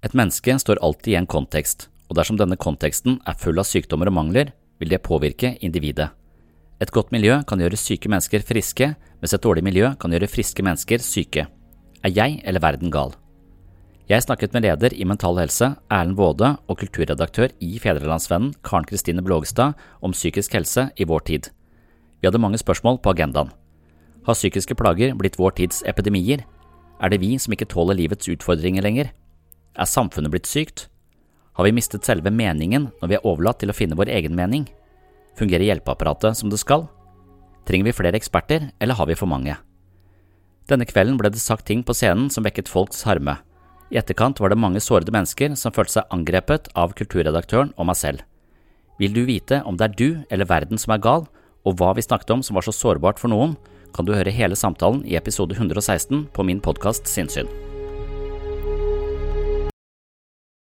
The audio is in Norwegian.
Et menneske står alltid i en kontekst, og dersom denne konteksten er full av sykdommer og mangler, vil det påvirke individet. Et godt miljø kan gjøre syke mennesker friske, mens et dårlig miljø kan gjøre friske mennesker syke. Er jeg eller verden gal? Jeg snakket med leder i Mental Helse, Erlend Waade, og kulturredaktør i Fedrelandsvennen, Karen Kristine Blågestad, om psykisk helse i vår tid. Vi hadde mange spørsmål på agendaen. Har psykiske plager blitt vår tids epidemier? Er det vi som ikke tåler livets utfordringer lenger? Er samfunnet blitt sykt? Har vi mistet selve meningen når vi er overlatt til å finne vår egen mening? Fungerer hjelpeapparatet som det skal? Trenger vi flere eksperter, eller har vi for mange? Denne kvelden ble det sagt ting på scenen som vekket folks harme. I etterkant var det mange sårede mennesker som følte seg angrepet av kulturredaktøren og meg selv. Vil du vite om det er du eller verden som er gal, og hva vi snakket om som var så sårbart for noen, kan du høre hele samtalen i episode 116 på min podkast Sinnsyn.